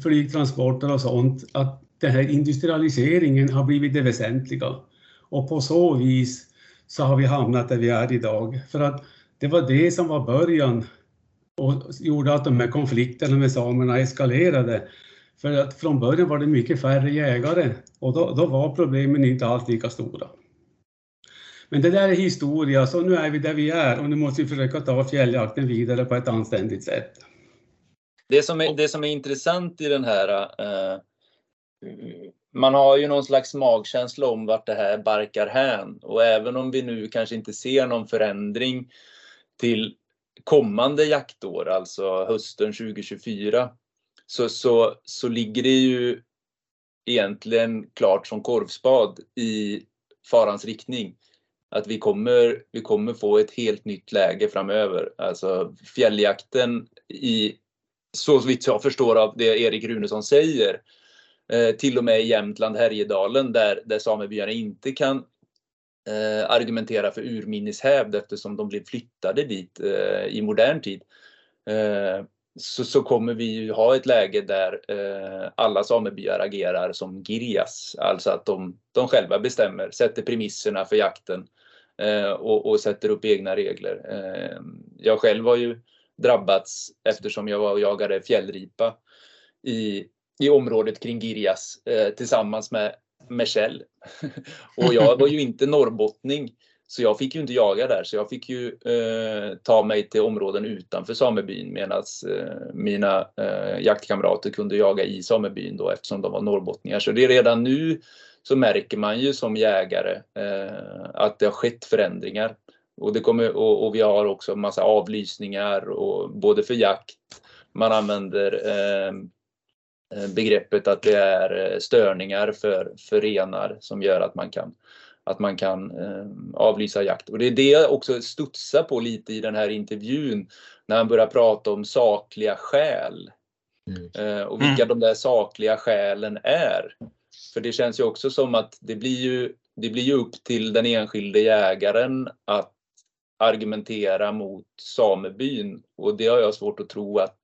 flygtransporter och sånt, att den här industrialiseringen har blivit det väsentliga. Och på så vis så har vi hamnat där vi är idag. För att det var det som var början och gjorde att de här konflikterna med samerna eskalerade. För att från början var det mycket färre jägare och då, då var problemen inte alls lika stora. Men det där är historia, så nu är vi där vi är och nu måste vi försöka ta fjälljakten vidare på ett anständigt sätt. Det som är, det som är intressant i den här eh, man har ju någon slags magkänsla om vart det här barkar hän och även om vi nu kanske inte ser någon förändring till kommande jaktår, alltså hösten 2024, så, så, så ligger det ju egentligen klart som korvspad i farans riktning. Att vi kommer, vi kommer få ett helt nytt läge framöver. Alltså fjälljakten i, så vitt jag förstår av det Erik Runesson säger, eh, till och med i Jämtland, Härjedalen, där, där samebyarna inte kan eh, argumentera för urminnes hävd, eftersom de blev flyttade dit eh, i modern tid. Eh, så, så kommer vi ju ha ett läge där eh, alla samebyar agerar som Girjas, alltså att de, de själva bestämmer, sätter premisserna för jakten eh, och, och, sätter upp egna regler. Eh, jag själv har ju drabbats eftersom jag var och jagade fjällripa i, i området kring Girjas eh, tillsammans med, med Kjell. och jag var ju inte norrbottning så jag fick ju inte jaga där, så jag fick ju eh, ta mig till områden utanför samebyn medan eh, mina eh, jaktkamrater kunde jaga i samebyn då eftersom de var norrbottningar. Så det är redan nu så märker man ju som jägare eh, att det har skett förändringar. Och, det kommer, och, och vi har också massa avlysningar och både för jakt, man använder eh, begreppet att det är störningar för, för renar som gör att man kan att man kan eh, avlysa jakt. Och det är det jag också studsar på lite i den här intervjun när han börjar prata om sakliga skäl. Mm. Eh, och vilka mm. de där sakliga skälen är. För det känns ju också som att det blir ju, det blir ju upp till den enskilde jägaren att argumentera mot samebyn och det har jag svårt att tro att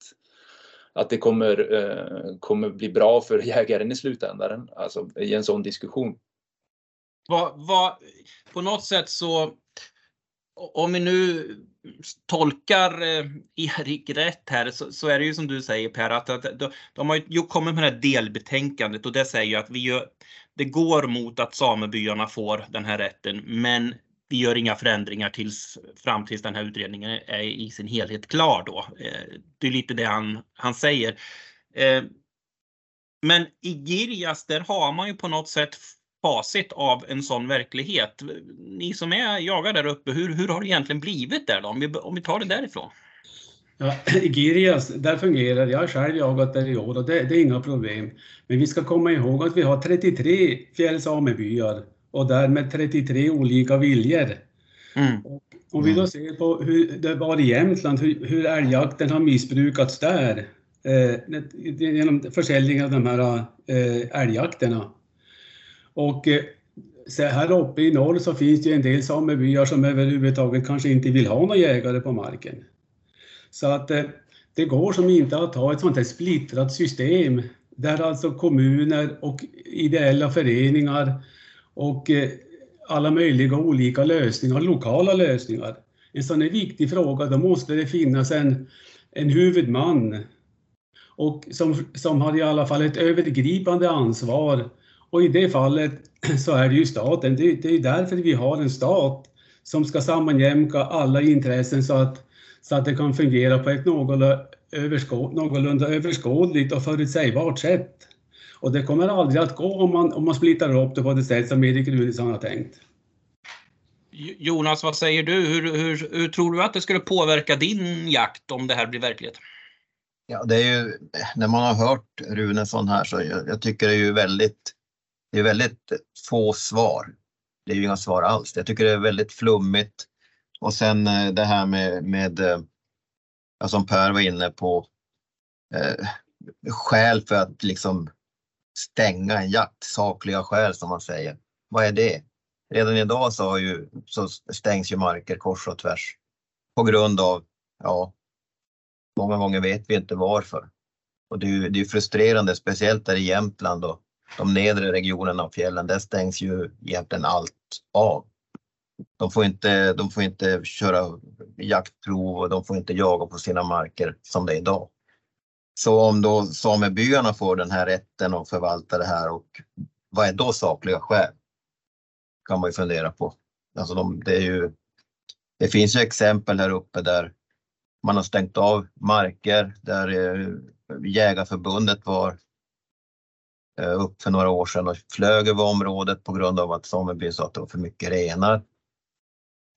att det kommer, eh, kommer bli bra för jägaren i slutändan, alltså i en sån diskussion. Va, va, på något sätt så, om vi nu tolkar eh, Erik rätt här så, så, är det ju som du säger Per att, att de, de har ju kommit med det här delbetänkandet och det säger ju att vi gör, det går mot att samebyarna får den här rätten men vi gör inga förändringar tills, fram tills den här utredningen är i sin helhet klar då. Eh, det är lite det han, han säger. Eh, men i Girjas där har man ju på något sätt facit av en sån verklighet. Ni som är jagar där uppe, hur, hur har det egentligen blivit där då? Om vi, om vi tar det därifrån. Ja, I Girjas, där fungerar Jag har själv jagat där i år och det, det, är inga problem. Men vi ska komma ihåg att vi har 33 fjällsamebyar och därmed 33 olika viljor. Mm. om vi då ser på hur det var i Jämtland, hur, hur älgjakten har missbrukats där eh, genom försäljning av de här eh, älgjakterna och eh, så här uppe i norr så finns det ju en del samebyar som överhuvudtaget kanske inte vill ha några jägare på marken. Så att eh, det går som inte att ha ett sånt här splittrat system där alltså kommuner och ideella föreningar och eh, alla möjliga olika lösningar, lokala lösningar. En sån här viktig fråga, då måste det finnas en, en huvudman och som, som har i alla fall ett övergripande ansvar och i det fallet så är det ju staten. Det, det är därför vi har en stat som ska sammanjämka alla intressen så att, så att det kan fungera på ett någorlunda, någorlunda överskådligt och förutsägbart sätt. Och det kommer aldrig att gå om man, om man splittrar upp det på det sätt som Erik Runesson har tänkt. Jonas, vad säger du? Hur, hur, hur, tror du att det skulle påverka din jakt om det här blir verklighet? Ja, det är ju, när man har hört Runesson här så jag, jag tycker det är ju väldigt, det är väldigt få svar. Det är ju inga svar alls. Jag tycker det är väldigt flummigt. Och sen eh, det här med, med eh, ja, som Per var inne på, eh, skäl för att liksom stänga en jakt, sakliga skäl som man säger. Vad är det? Redan idag så, har ju, så stängs ju marker kors och tvärs på grund av, ja, många gånger vet vi inte varför. Och det är ju det är frustrerande, speciellt där i Jämtland och de nedre regionerna av fjällen. Där stängs ju egentligen allt av. De får inte, de får inte köra jaktprov och de får inte jaga på sina marker som det är idag. Så om då samebyarna får den här rätten att förvalta det här och vad är då sakliga skäl? Kan man ju fundera på. Alltså de, det, är ju, det finns ju exempel här uppe där man har stängt av marker där eh, Jägarförbundet var eh, upp för några år sedan och flög över området på grund av att samebyn sa att det var för mycket renar.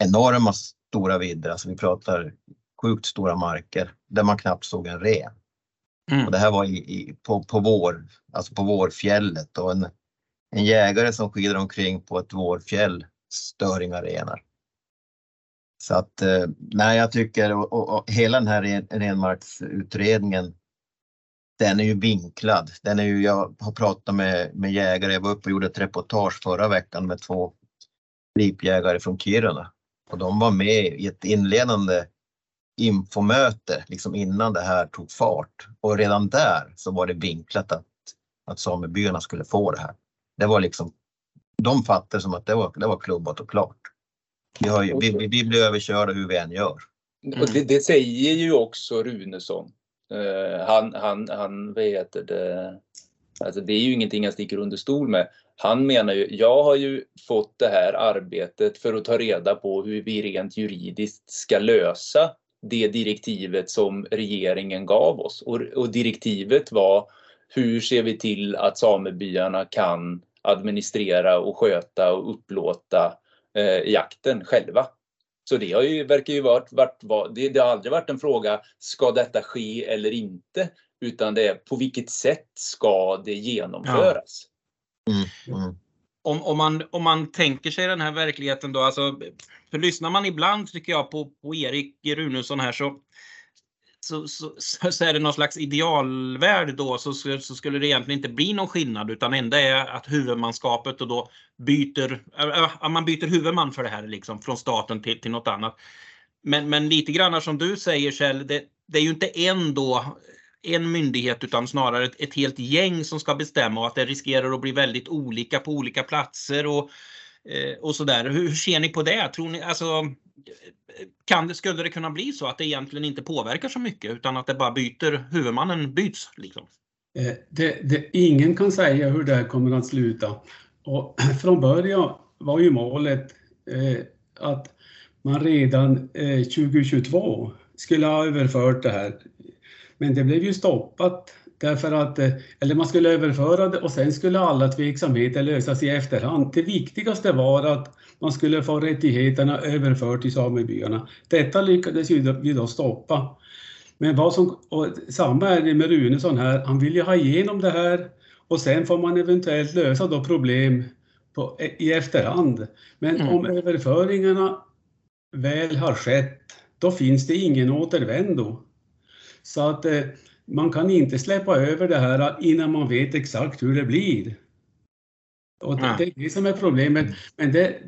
Enorma stora vidder, alltså vi pratar sjukt stora marker där man knappt såg en ren. Mm. Och det här var i, i, på, på, vår, alltså på vårfjället och en, en jägare som skidar omkring på ett vårfjäll stör inga renar. Så att eh, nej, jag tycker och, och, och hela den här ren, renmarksutredningen den är ju vinklad. Den är ju, jag har pratat med, med jägare, jag var uppe och gjorde ett reportage förra veckan med två ripjägare från Kiruna och de var med i ett inledande infomöte liksom innan det här tog fart och redan där så var det vinklat att, att samebyarna skulle få det här. Det var liksom, de fattade som att det var, det var klubbat och klart. Vi, har, vi, vi blir överkörda hur vi än gör. Mm. Och det, det, säger ju också Runesson. Uh, han, han, han, vad heter det? Alltså det är ju ingenting jag sticker under stol med. Han menar ju, jag har ju fått det här arbetet för att ta reda på hur vi rent juridiskt ska lösa det direktivet som regeringen gav oss. Och, och direktivet var hur ser vi till att samebyarna kan administrera och sköta och upplåta eh, jakten själva. Så det har ju, verkar ju varit, varit, var, det, det, har aldrig varit en fråga, ska detta ske eller inte? Utan det är på vilket sätt ska det genomföras? Ja. Mm, mm. Om, om, man, om man tänker sig den här verkligheten då, alltså, för lyssnar man ibland tycker jag på, på Erik Runesson här så så, så, så, är det någon slags idealvärld då så, så, skulle det egentligen inte bli någon skillnad utan enda är att huvudmanskapet och då byter, äh, man byter huvudman för det här liksom från staten till, till något annat. Men, men lite grann som du säger Kjell, det, det är ju inte en då en myndighet utan snarare ett, ett helt gäng som ska bestämma och att det riskerar att bli väldigt olika på olika platser och, eh, och sådär. Hur, hur ser ni på det? Tror ni, alltså, kan det, skulle det kunna bli så att det egentligen inte påverkar så mycket utan att det bara byter, huvudmannen byts? Liksom? Eh, det, det, ingen kan säga hur det här kommer att sluta. Och från början var ju målet eh, att man redan eh, 2022 skulle ha överfört det här. Men det blev ju stoppat därför att, eh, eller man skulle överföra det och sen skulle alla tveksamheter lösas i efterhand. Det viktigaste var att man skulle få rättigheterna överfört till samebyarna. Detta lyckades vi då stoppa. Men vad som, och samma är det med Runesson här, han vill ju ha igenom det här och sen får man eventuellt lösa då problem på, i efterhand. Men mm. om överföringarna väl har skett, då finns det ingen återvändo. Så att eh, man kan inte släppa över det här innan man vet exakt hur det blir. Och det, är det som är problemet. Men det,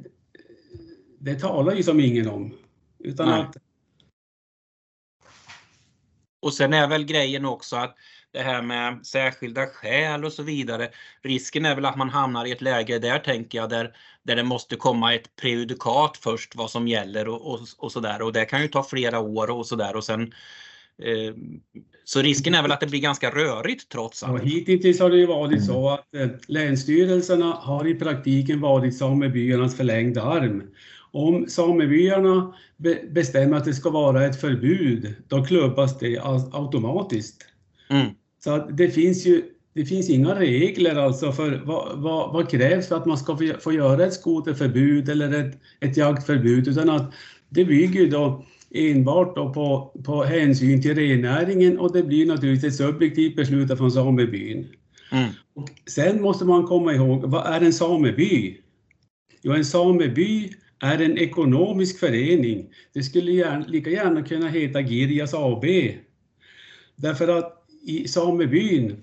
det talar ju som ingen om. Utan att... Och sen är väl grejen också att det här med särskilda skäl och så vidare. Risken är väl att man hamnar i ett läge där tänker jag där, där det måste komma ett prejudikat först vad som gäller och, och, och så där och det kan ju ta flera år och så där och sen så risken är väl att det blir ganska rörigt trots allt. Ja, hittills har det ju varit så att eh, länsstyrelserna har i praktiken varit samebyarnas förlängda arm om samebyarna bestämmer att det ska vara ett förbud, då klubbas det automatiskt. Mm. Så det finns ju det finns inga regler alltså för vad, vad, vad, krävs för att man ska få, få göra ett skoterförbud eller ett, ett jaktförbud, utan att det bygger då enbart då på, på hänsyn till rennäringen och det blir naturligtvis ett subjektivt beslut från samebyn. Mm. Och sen måste man komma ihåg, vad är en sameby? Jo, en sameby är en ekonomisk förening. Det skulle gärna, lika gärna kunna heta Girjas AB. Därför att i samebyn,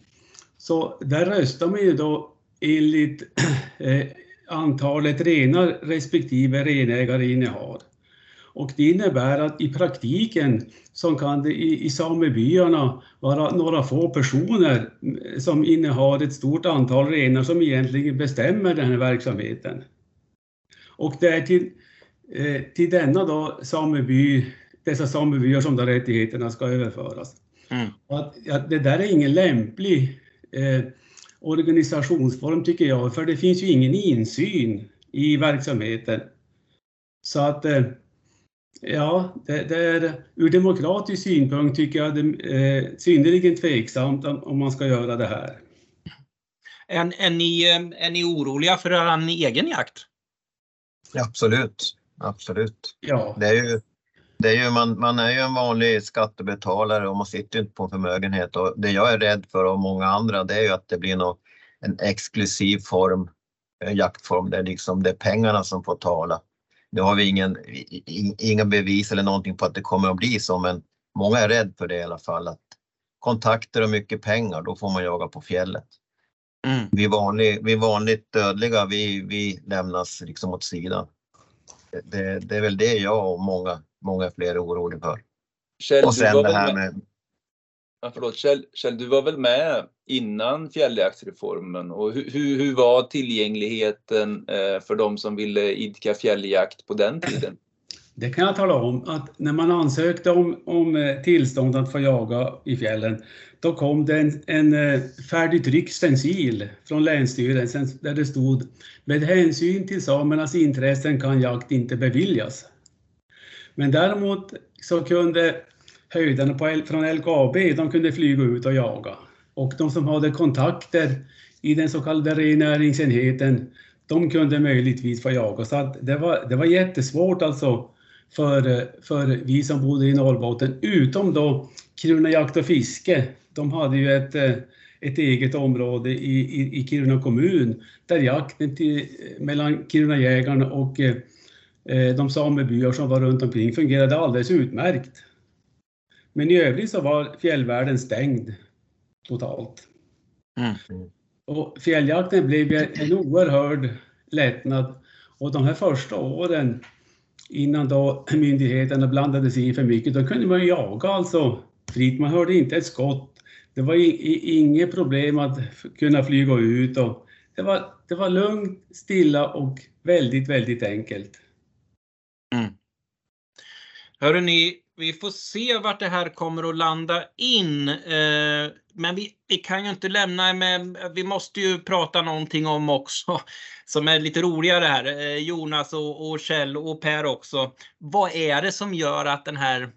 så där röstar man ju då enligt eh, antalet renar respektive renägare innehar. Och det innebär att i praktiken så kan det i, i samebyarna vara några få personer som innehar ett stort antal renar som egentligen bestämmer den här verksamheten. Och det är till, eh, till denna då sameby, dessa samebyar som då rättigheterna ska överföras. Mm. Att, att det där är ingen lämplig eh, organisationsform tycker jag, för det finns ju ingen insyn i verksamheten. Så att eh, ja, det, det är ur demokratisk synpunkt tycker jag det är eh, synnerligen tveksamt om, man ska göra det här. Är, är, ni, eh, är ni oroliga för er egen jakt? Absolut, absolut. Ja, Det är ju, det är ju, man, man är ju en vanlig skattebetalare och man sitter inte på en förmögenhet och det jag är rädd för och många andra det är ju att det blir något, en exklusiv form, en jaktform där liksom det är pengarna som får tala. Nu har vi ingen, inga bevis eller någonting på att det kommer att bli så men många är rädd för det i alla fall. Att kontakter och mycket pengar, då får man jaga på fjället. Mm. Vi, vanlig, vi vanligt dödliga, vi, vi lämnas liksom åt sidan. Det, det, är väl det jag och många, många fler är oroliga för. Kjell, Och sen det här med, med, ja, förlåt, Kjell, Kjell, du var väl med innan fjälljaktsreformen och hur, hur, hur var tillgängligheten eh, för de som ville idka fjälljakt på den tiden? det kan jag tala om att när man ansökte om, om eh, tillstånd att få jaga i fjällen, då kom det en, en eh, färdigtryckt stencil från Länsstyrelsen där det stod med hänsyn till samernas intressen kan jakt inte beviljas. Men däremot så kunde höjdarna på, L- från LKAB, de kunde flyga ut och jaga. Och de som hade kontakter i den så kallade rennäringsenheten, de kunde möjligtvis få jaga. Så att det, var, det var jättesvårt alltså för, för vi som bodde i Norrbotten, utom då Kiruna Jakt och Fiske. De hade ju ett, ett eget område i, i, i Kiruna kommun där jakten till, mellan Kirunajägarna och eh, de samebyar som var runt omkring fungerade alldeles utmärkt. Men i övrigt så var fjällvärlden stängd totalt. Mm. Och fjälljakten blev en oerhörd lättnad. Och de här första åren innan då myndigheterna blandade sig i för mycket, då kunde man jaga alltså fritt. Man hörde inte ett skott. Det var inget problem att kunna flyga ut och det var, det var lugnt, stilla och väldigt, väldigt enkelt. Hörrni, ni, vi får se vart det här kommer att landa in. Eh, men vi, vi kan ju inte lämna med, vi måste ju prata någonting om också, som är lite roligare här. Eh, Jonas och, och Kjell och Per också. Vad är det som gör att den här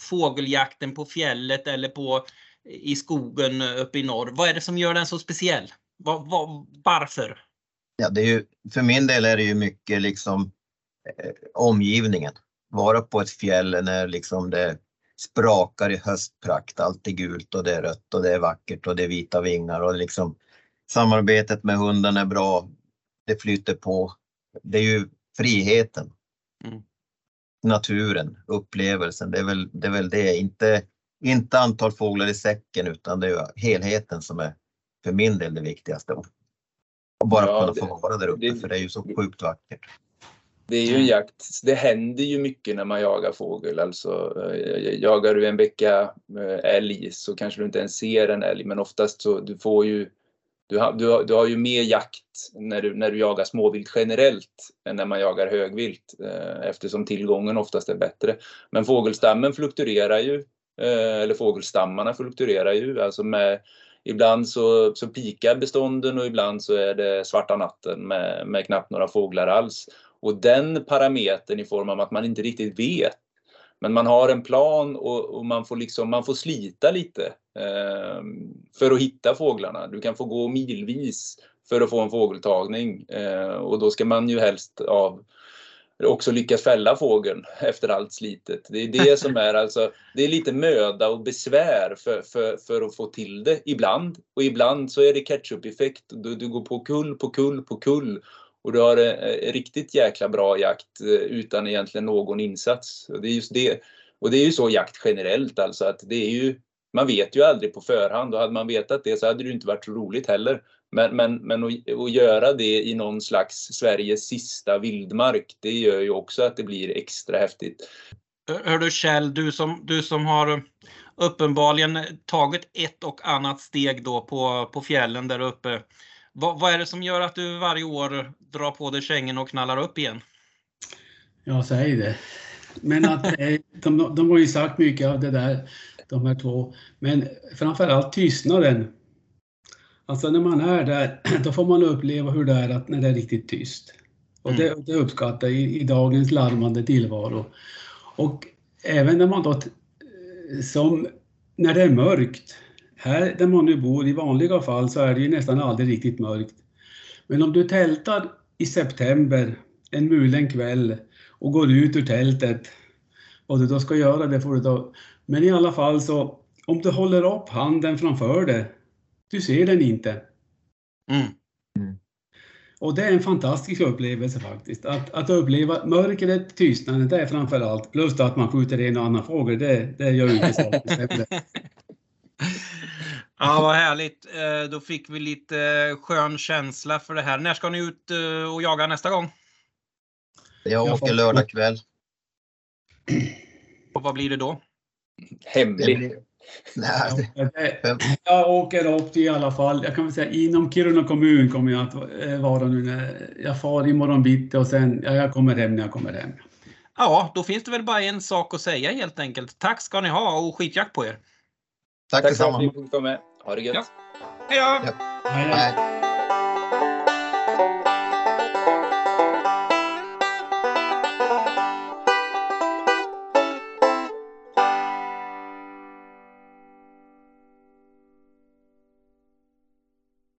fågeljakten på fjället eller på, i skogen uppe i norr, vad är det som gör den så speciell? Vad, vad, varför? ja, det är ju, för min del är det ju mycket liksom eh, omgivningen. Vara på ett fjäll när liksom det sprakar i höstprakt, allt är gult och det är rött och det är vackert och det är vita vingar och liksom samarbetet med hunden är bra. Det flyter på. Det är ju friheten. Mm. Naturen, upplevelsen, det är väl det, är väl det. Inte, inte antal fåglar i säcken utan det är ju helheten som är för min del det viktigaste. Och bara Ja, kunna få vara där uppe det- för det är ju så sjukt vackert. Det är ju en jakt, det händer ju mycket när man jagar fågel. Alltså, eh, jagar du en vecka eh, älg så kanske du inte ens ser en älg, men oftast så du får ju du har, du, har, du har ju mer jakt när du, när du jagar småvilt generellt än när man jagar högvilt eh, eftersom tillgången oftast är bättre. Men fågelstammen fluktuerar ju, eh, eller fågelstammarna fluktuerar ju. Alltså med, ibland så, så pikar bestånden och ibland så är det svarta natten med, med knappt några fåglar alls. Och den parametern i form av att man inte riktigt vet. Men man har en plan och, och man, får liksom, man får slita lite eh, för att hitta fåglarna. Du kan få gå milvis för att få en fågeltagning eh, och då ska man ju helst av, också lyckas fälla fågeln efter allt slitet. Det är det som är alltså, det är lite möda och besvär för, för, för att få till det ibland. Och ibland så är det ketchup-effekt. Du, du går på kull på kull på kull och du har en riktigt jäkla bra jakt eh, utan egentligen någon insats. Och det är just det. Och det är ju så jakt generellt alltså att det är ju, man vet ju aldrig på förhand och hade man vetat det så hade det inte varit så roligt heller. Men, men, men att, att göra det i någon slags Sveriges sista vildmark, det gör ju också att det blir extra häftigt. Hör du Kjell, du som, du som har uppenbarligen tagit ett och annat steg då på, på fjällen där uppe. Vad, vad är det som gör att du varje år drar på dig kängen och knallar upp igen? Ja, säg det. Men att de, de har ju sagt mycket av det där, de här två. Men framförallt tystnaden. Alltså när man är där, då får man uppleva hur det är att när det är riktigt tyst. Och det, det uppskattar jag i, i dagens larmande tillvaro. Och även när man då, som när det är mörkt, här där man nu bor i vanliga fall så är det ju nästan aldrig riktigt mörkt. Men om du tältar i september, en mulen kväll och går ut ur tältet, och du då ska göra det får du då. Men i alla fall så, om du håller upp handen framför dig, du ser den inte. Mm. Och det är en fantastisk upplevelse faktiskt. Att, att uppleva mörkret, tystnaden, det är framför allt. Plus att man skjuter en och annan fågel, det, det gör ju inte saken. Ja, vad härligt. Eh, Då fick vi lite eh, skön känsla för det här. När ska ni ut eh, och jaga nästa gång? Jag åker lördag kväll. Och vad blir det då? Det Hemlig. blir... Jag åker upp i alla fall, jag kan väl säga inom Kiruna kommun kommer jag att vara nu när jag far imorgon bitti och sen, ja, jag kommer hem när jag kommer hem. Ja, då finns det väl bara en sak att säga helt enkelt. Tack ska ni ha och skitjakt på er. Tack Tack för att detsamma. ni fick vara med. Ha det gött. Ja. Hej då! Hej, hej. Nej.